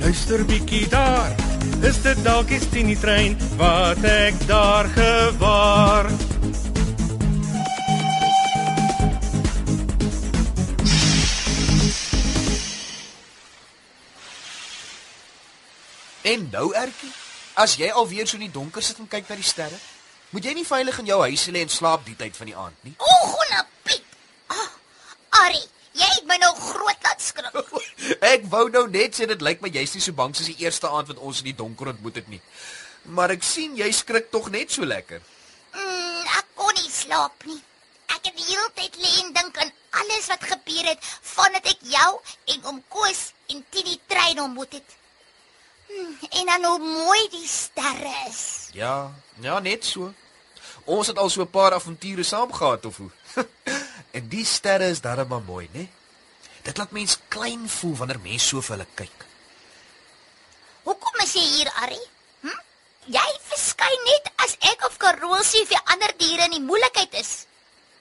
luister bietjie daar. Is dit dalk die Tini trein wat ek daar gewaar? En nou Ertjie, as jy alweer so in die donker sit en kyk na die sterre, moet jy nie veilig in jou huis lê en slaap die tyd van die aand nie. Oggona Piet. Ah, Ari, jy het my nou groot laat wou nou net sê dit lyk my jy's nie so bang soos die eerste aand wat ons in die donker ontmoet het nie. Maar ek sien jy skrik tog net so lekker. Mm, ek kon nie slaap nie. Ek het die hele tyd lê en dink aan alles wat gebeur het vandat ek jou en oom Koos en Tini trein ontmoet het. Mm, en dan hoe mooi die sterre is. Ja, ja, net so. Ons het al so 'n paar avonture saam gehad of hoe. en die sterre is darem maar mooi, né? Dit laat mens klein voel wanneer mens so vir hulle kyk. Hoekom is jy hier, Ari? Hm? Jy verskyn net as ek of Karolsie die ander diere in die moeilikheid is.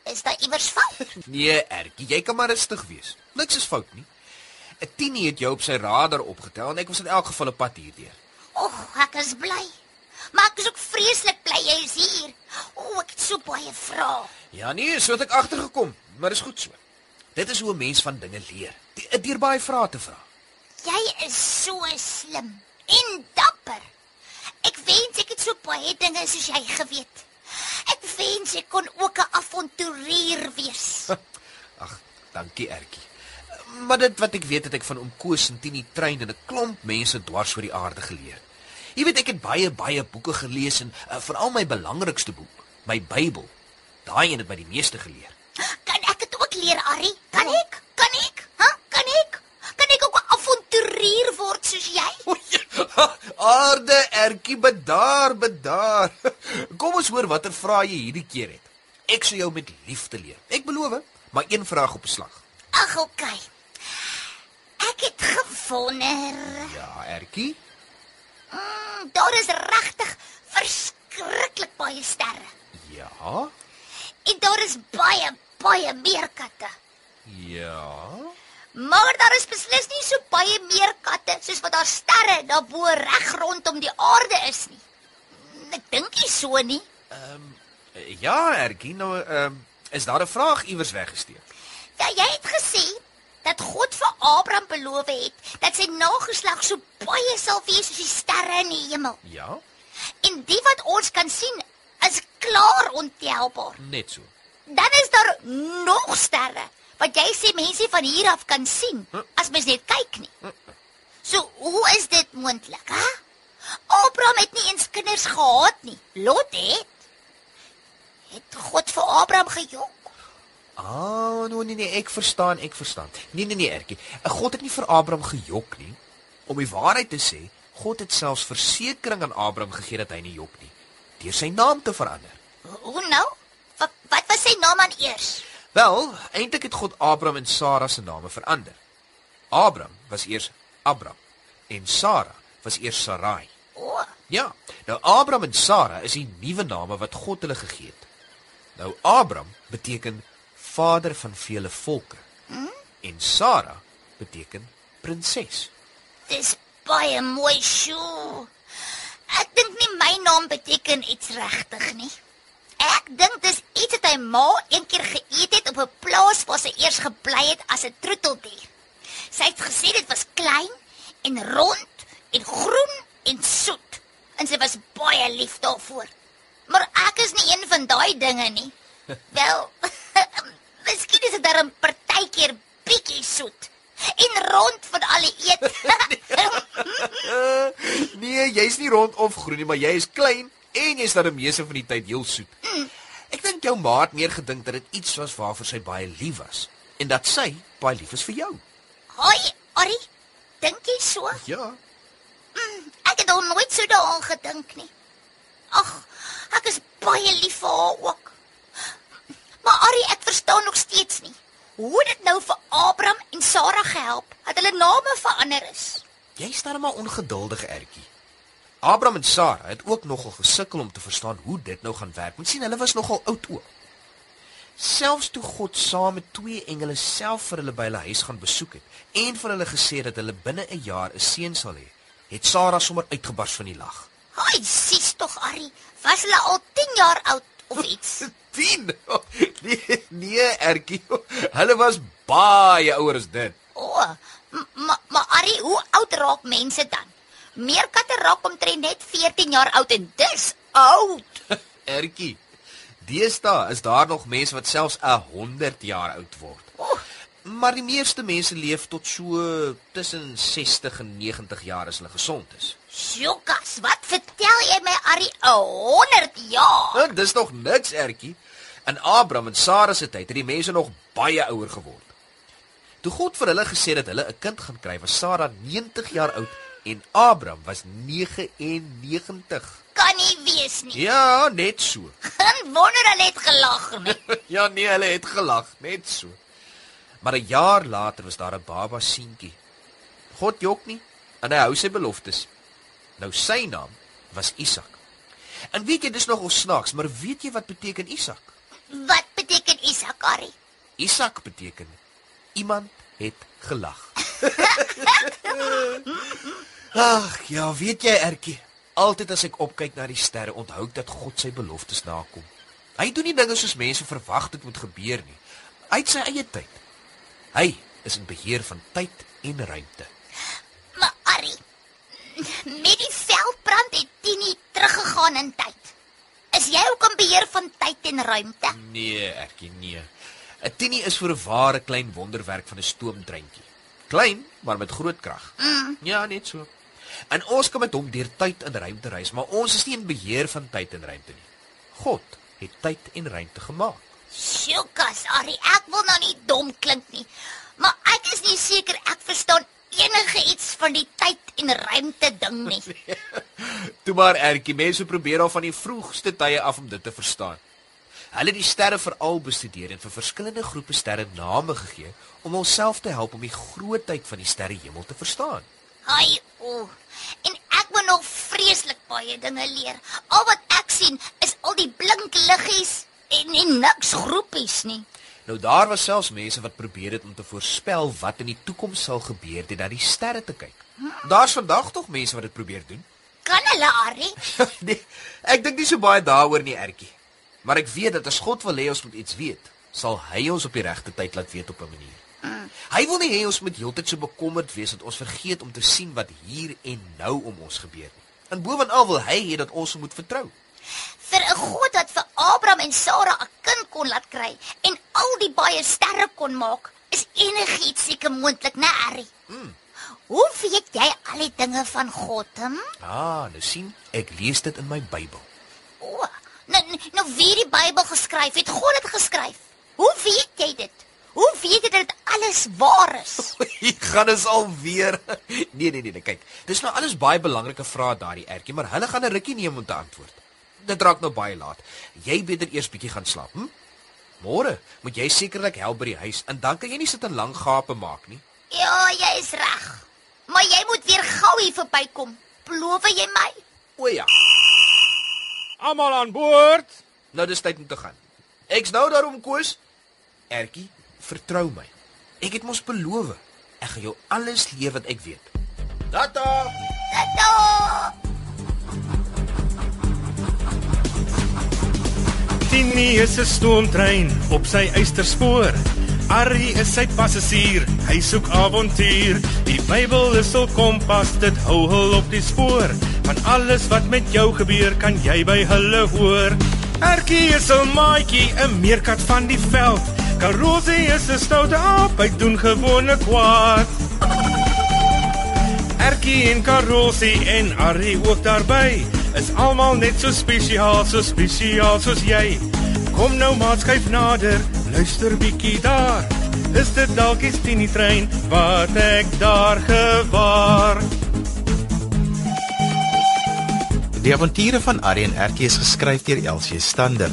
Is daar iewers fout? Nee, Ertjie, jy kan maar rustig wees. Niks is fout nie. 'n Tini het jou op sy radar opgetel en ek was in elk geval 'n pad hierdeur. Och, ek is bly. Maar ek is ook vreeslik bly jy is hier. O, ek het so baie vrae. Ja nee, so het ek agtergekom, maar dis goed so. Dit is hoe 'n mens van dinge leer. Die- Deur baie vrae te vra. Jy is so slim en dapper. Ek wens ek het so baie dinge soos jy geweet. Ek wens ek kon ook 'n avonturier wees. Ag, dankie Ertjie. Maar dit wat ek weet het ek van oom Koos en Tini trein en 'n klomp mense dwars oor die aarde geleer. Jy weet ek het baie baie boeke gelees en uh, veral my belangrikste boek, my Bybel. Daai een het my die meeste geleer. Ari? Kan ek? Kan ek? Hæ? Kan ek? Kan ek ook 'n avonturier word soos jy? Aarde Ertjie, bedaar, bedaar. Kom ons hoor watter vrae jy hierdie keer het. Ek sal jou met liefde leer. Ek beloof, maar een vraag op slag. Ag, okay. Ek het gewonder. Ja, Ertjie. Mm, daar is regtig verskriklik baie sterre. Ja. En daar is baie, baie meer katte. Ja. Maar daar is beslis nie so baie meer katte soos wat daar sterre daarbo reg rondom die aarde is nie. Ek dink nie so nie. Ja, Ertjie, nou ehm um, is daar 'n vraag iewers weggesteek. Ja, jy het gesê dat God vir Abraham beloof het dat sy nageslag so baie sal wees soos die sterre in die hemel. Ja, En die wat ons kan sien is klaar ontelbaar. net so. Dan is daar nog sterre wat jy sê mense van hier af kan sien as mens net kyk nie. So, hoe is dit moontlik, hè? Abraham het nie eens kinders gehad nie. Lot het. Het God vir Abraham gejok? Ah, nee nee nee, ek verstaan, ek verstaan. Nee nee nee, Ertjie. God het nie vir Abraham gejok nie. Om die waarheid te sê, God het selfs versekering aan Abraham gegee dat hy nie jok nie, deur sy naam te verander. Hoe nou? Wat, wat was sy naam aan eers? Wel, eintlik het God Abraham en Sara se name verander. Abraham was eers Abram en Sara was eers Sarai. O, Ja, nou Abraham en Sara is die nuwe name wat God hulle gegee het. Nou Abraham beteken vader van vele volke. En Sara beteken prinses. dis baie mooi sjoe. Ek dink nie my naam beteken iets regtig nie. Ek dink dis iets wat hy ma eendag geëet het op 'n plaas waar sy eers gebly het as 'n troeteldier. Sy het gesê dit was klein en rond en groen en soet en sy was baie lief daarvoor. Maar ek is nie een van daai dinge nie. Wel, miskien is dit dan partykeer bietjie soet. En rond van alle eet. Nee, jy's nie rond of groen nie, maar jy is klein en jy's dan die meeste van die tyd heel soet. Ek dink jou ma het meer gedink dat dit iets was waarvoor sy baie lief was en dat sy baie lief is vir jou. Hoi, Ari. Dink jy so? Ja. Ek het al nooit so daaraan gedink nie. Ag, ek is baie lief vir haar ook. Maar Ari, ek verstaan nog steeds nie. Hoe dit nou vir Abraham en Sara gehelp dat hulle name verander is. Jy staan maar ongeduldig, Ertjie. Abraham en Sara het ook nogal gesukkel om te verstaan hoe dit nou gaan werk. Moet sien, hulle was nogal oud ook. Selfs toe God saam met twee engele self vir hulle by hulle huis gaan besoek het en vir hulle gesê dat hulle binne 'n jaar 'n seun sal hê, het Sara sommer uitgebars van die lag. Haai, sies tog Ari, was hulle al 10 jaar oud of iets? 10. Nee, nee, Ertjie. Hulle was baie ouer as dit. O, oh, maar maar Ari, hoe oud raak mense dan? Meerkatte raak omtrent net 14 jaar oud en dis oud. Ertjie. Deesdae is daar nog mense wat selfs 100 jaar oud word. Oh, Maar die meeste mense leef tot so tussen 60 en 90 jaar as hulle gesond is. Sjokas, wat vertel jy my Ari? 100 jaar. Nou, dis nog niks, Ertjie. In Abraham en Sara se tyd het die mense nog baie ouer geword. Toe God vir hulle gesê dat hulle 'n kind gaan kry, was Sara 90 jaar oud en Abraham was 99. Kan nie wees nie. Ja, net so. Geen wonder hulle het gelag nie. ja nee, hulle het gelag, net so. Maar 'n jaar later was daar 'n baba seentjie. God jok nie en hy hou sy beloftes. Nou sy naam was Isak. En weet jy dis nogal snaaks, maar weet jy wat beteken Isak? Wat beteken Isak Ari? Isak beteken iemand het gelag. Ag, ja, weet jy Ertjie, altyd as ek opkyk na die sterre, onthou ek dat God sy beloftes nakom. Hy doen nie dinge soos mense verwag dit moet gebeur nie. Hy het sy eie tyd. Hy is in beheer van tyd en ruimte. Maar Ari, met die veldbrand het Tini teruggegaan in tyd. Is jy ook in beheer van tyd en ruimte? Nee, Ertjie, nee. 'n Tini is vir 'n ware klein wonderwerk van 'n stoomtreintjie. Klein, maar met groot krag. Mm. Ja, net so. En ons kan met hom deur tyd en ruimte reis, maar ons is nie in beheer van tyd en ruimte nie. God het tyd en ruimte gemaak. Sjokas Ari, ek wil nou nie dom klink nie. Maar ek is nie seker ek verstaan enige iets van die tyd en ruimte ding nie. Toe maar Ertjie, mense probeer al van die vroegste tye af om dit te verstaan. Hulle het die sterre veral bestudeer en vir verskillende groepe sterre name gegee om onsself te help om die grootheid van die sterrehemel te verstaan. Ai, o. En ek moet nog vreeslik baie dinge leer. Al wat ek sien is al die blink liggies en nie niks groepies nie. Nou daar was selfs mense wat probeer het om te voorspel wat in die toekoms sal gebeur deur na die sterre te kyk. Daar's vandag tog mense wat dit probeer doen. Kan hulle Ari? nee, ek dink nie so baie daaroor nie, Ertjie. Maar ek weet dat as God wil hê ons moet iets weet, sal hy ons op die regte tyd laat weet op 'n manier. Hy wil nie hê ons moet heeltyd so bekommerd wees dat ons vergeet om te sien wat hier en nou om ons gebeur nie. En bovenal wil hy hê dat ons hom moet vertrou. Vir 'n God wat vir Abraham en Sara 'n kind kon laat kry en al die baie sterre kon maak, is enigiets seker moontlik, né, Ari? Mm. Hoe weet jy al die dinge van God, hm? Ah, nou sien, ek lees dit in my Bybel. O, nou nou wie het die Bybel geskryf? Het God dit geskryf? Hoe weet jy dit? Hoe weet jy dat dit alles waar is? Ek gaan dit alweer. Nee, nee, nee, nee, kyk. Dis nou alles baie belangrike vrae daardie Ertjie, maar hulle gaan 'n rukkie neem om te antwoord. Dit raak nou baie laat. Jy beter eers bietjie gaan slaap, hm? Môre moet jy sekerlik help by die huis en dan kan jy nie sit en lank gape maak nie. Ja, jy is reg. Maar jy moet weer gou hier verbykom. Beloof jy my? O ja. Almal aan boord. Nou dis tyd om te gaan. Ek's nou daarom koes. Ertjie, vertrou my. Ek het mos beloof. Ek gaan jou alles leer wat ek weet. Tata. Tata! Tini is 'n stoomtrein op sy eysterspoor. Arrie is sy passasier, hy soek avontuur. Die Bybel is hul kompas, dit hou hul op die spoor. Van alles wat met jou gebeur, kan jy by hulle hoor. Erkie is 'n maatjie, 'n meerkat van die veld. Karosie is 'n stoute aap, hy doen gewone kwaad. Erkie en Karosie en Arrie ook daarby. Is almal net so spesiaal, so spesiaal soos jy. Kom nou maat skuif nader, luister bietjie daar. Is dit dalk die Tini trein wat ek daar gewaar? Die avonture van en Erkie is geskryf deur Elsie Stander.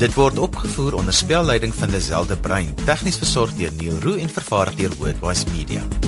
Dit word opgevoer onder spelleiding van Lazelle de Bruin, tegnies versorg deur Neil Roo en vervaar deur Worldwide Media.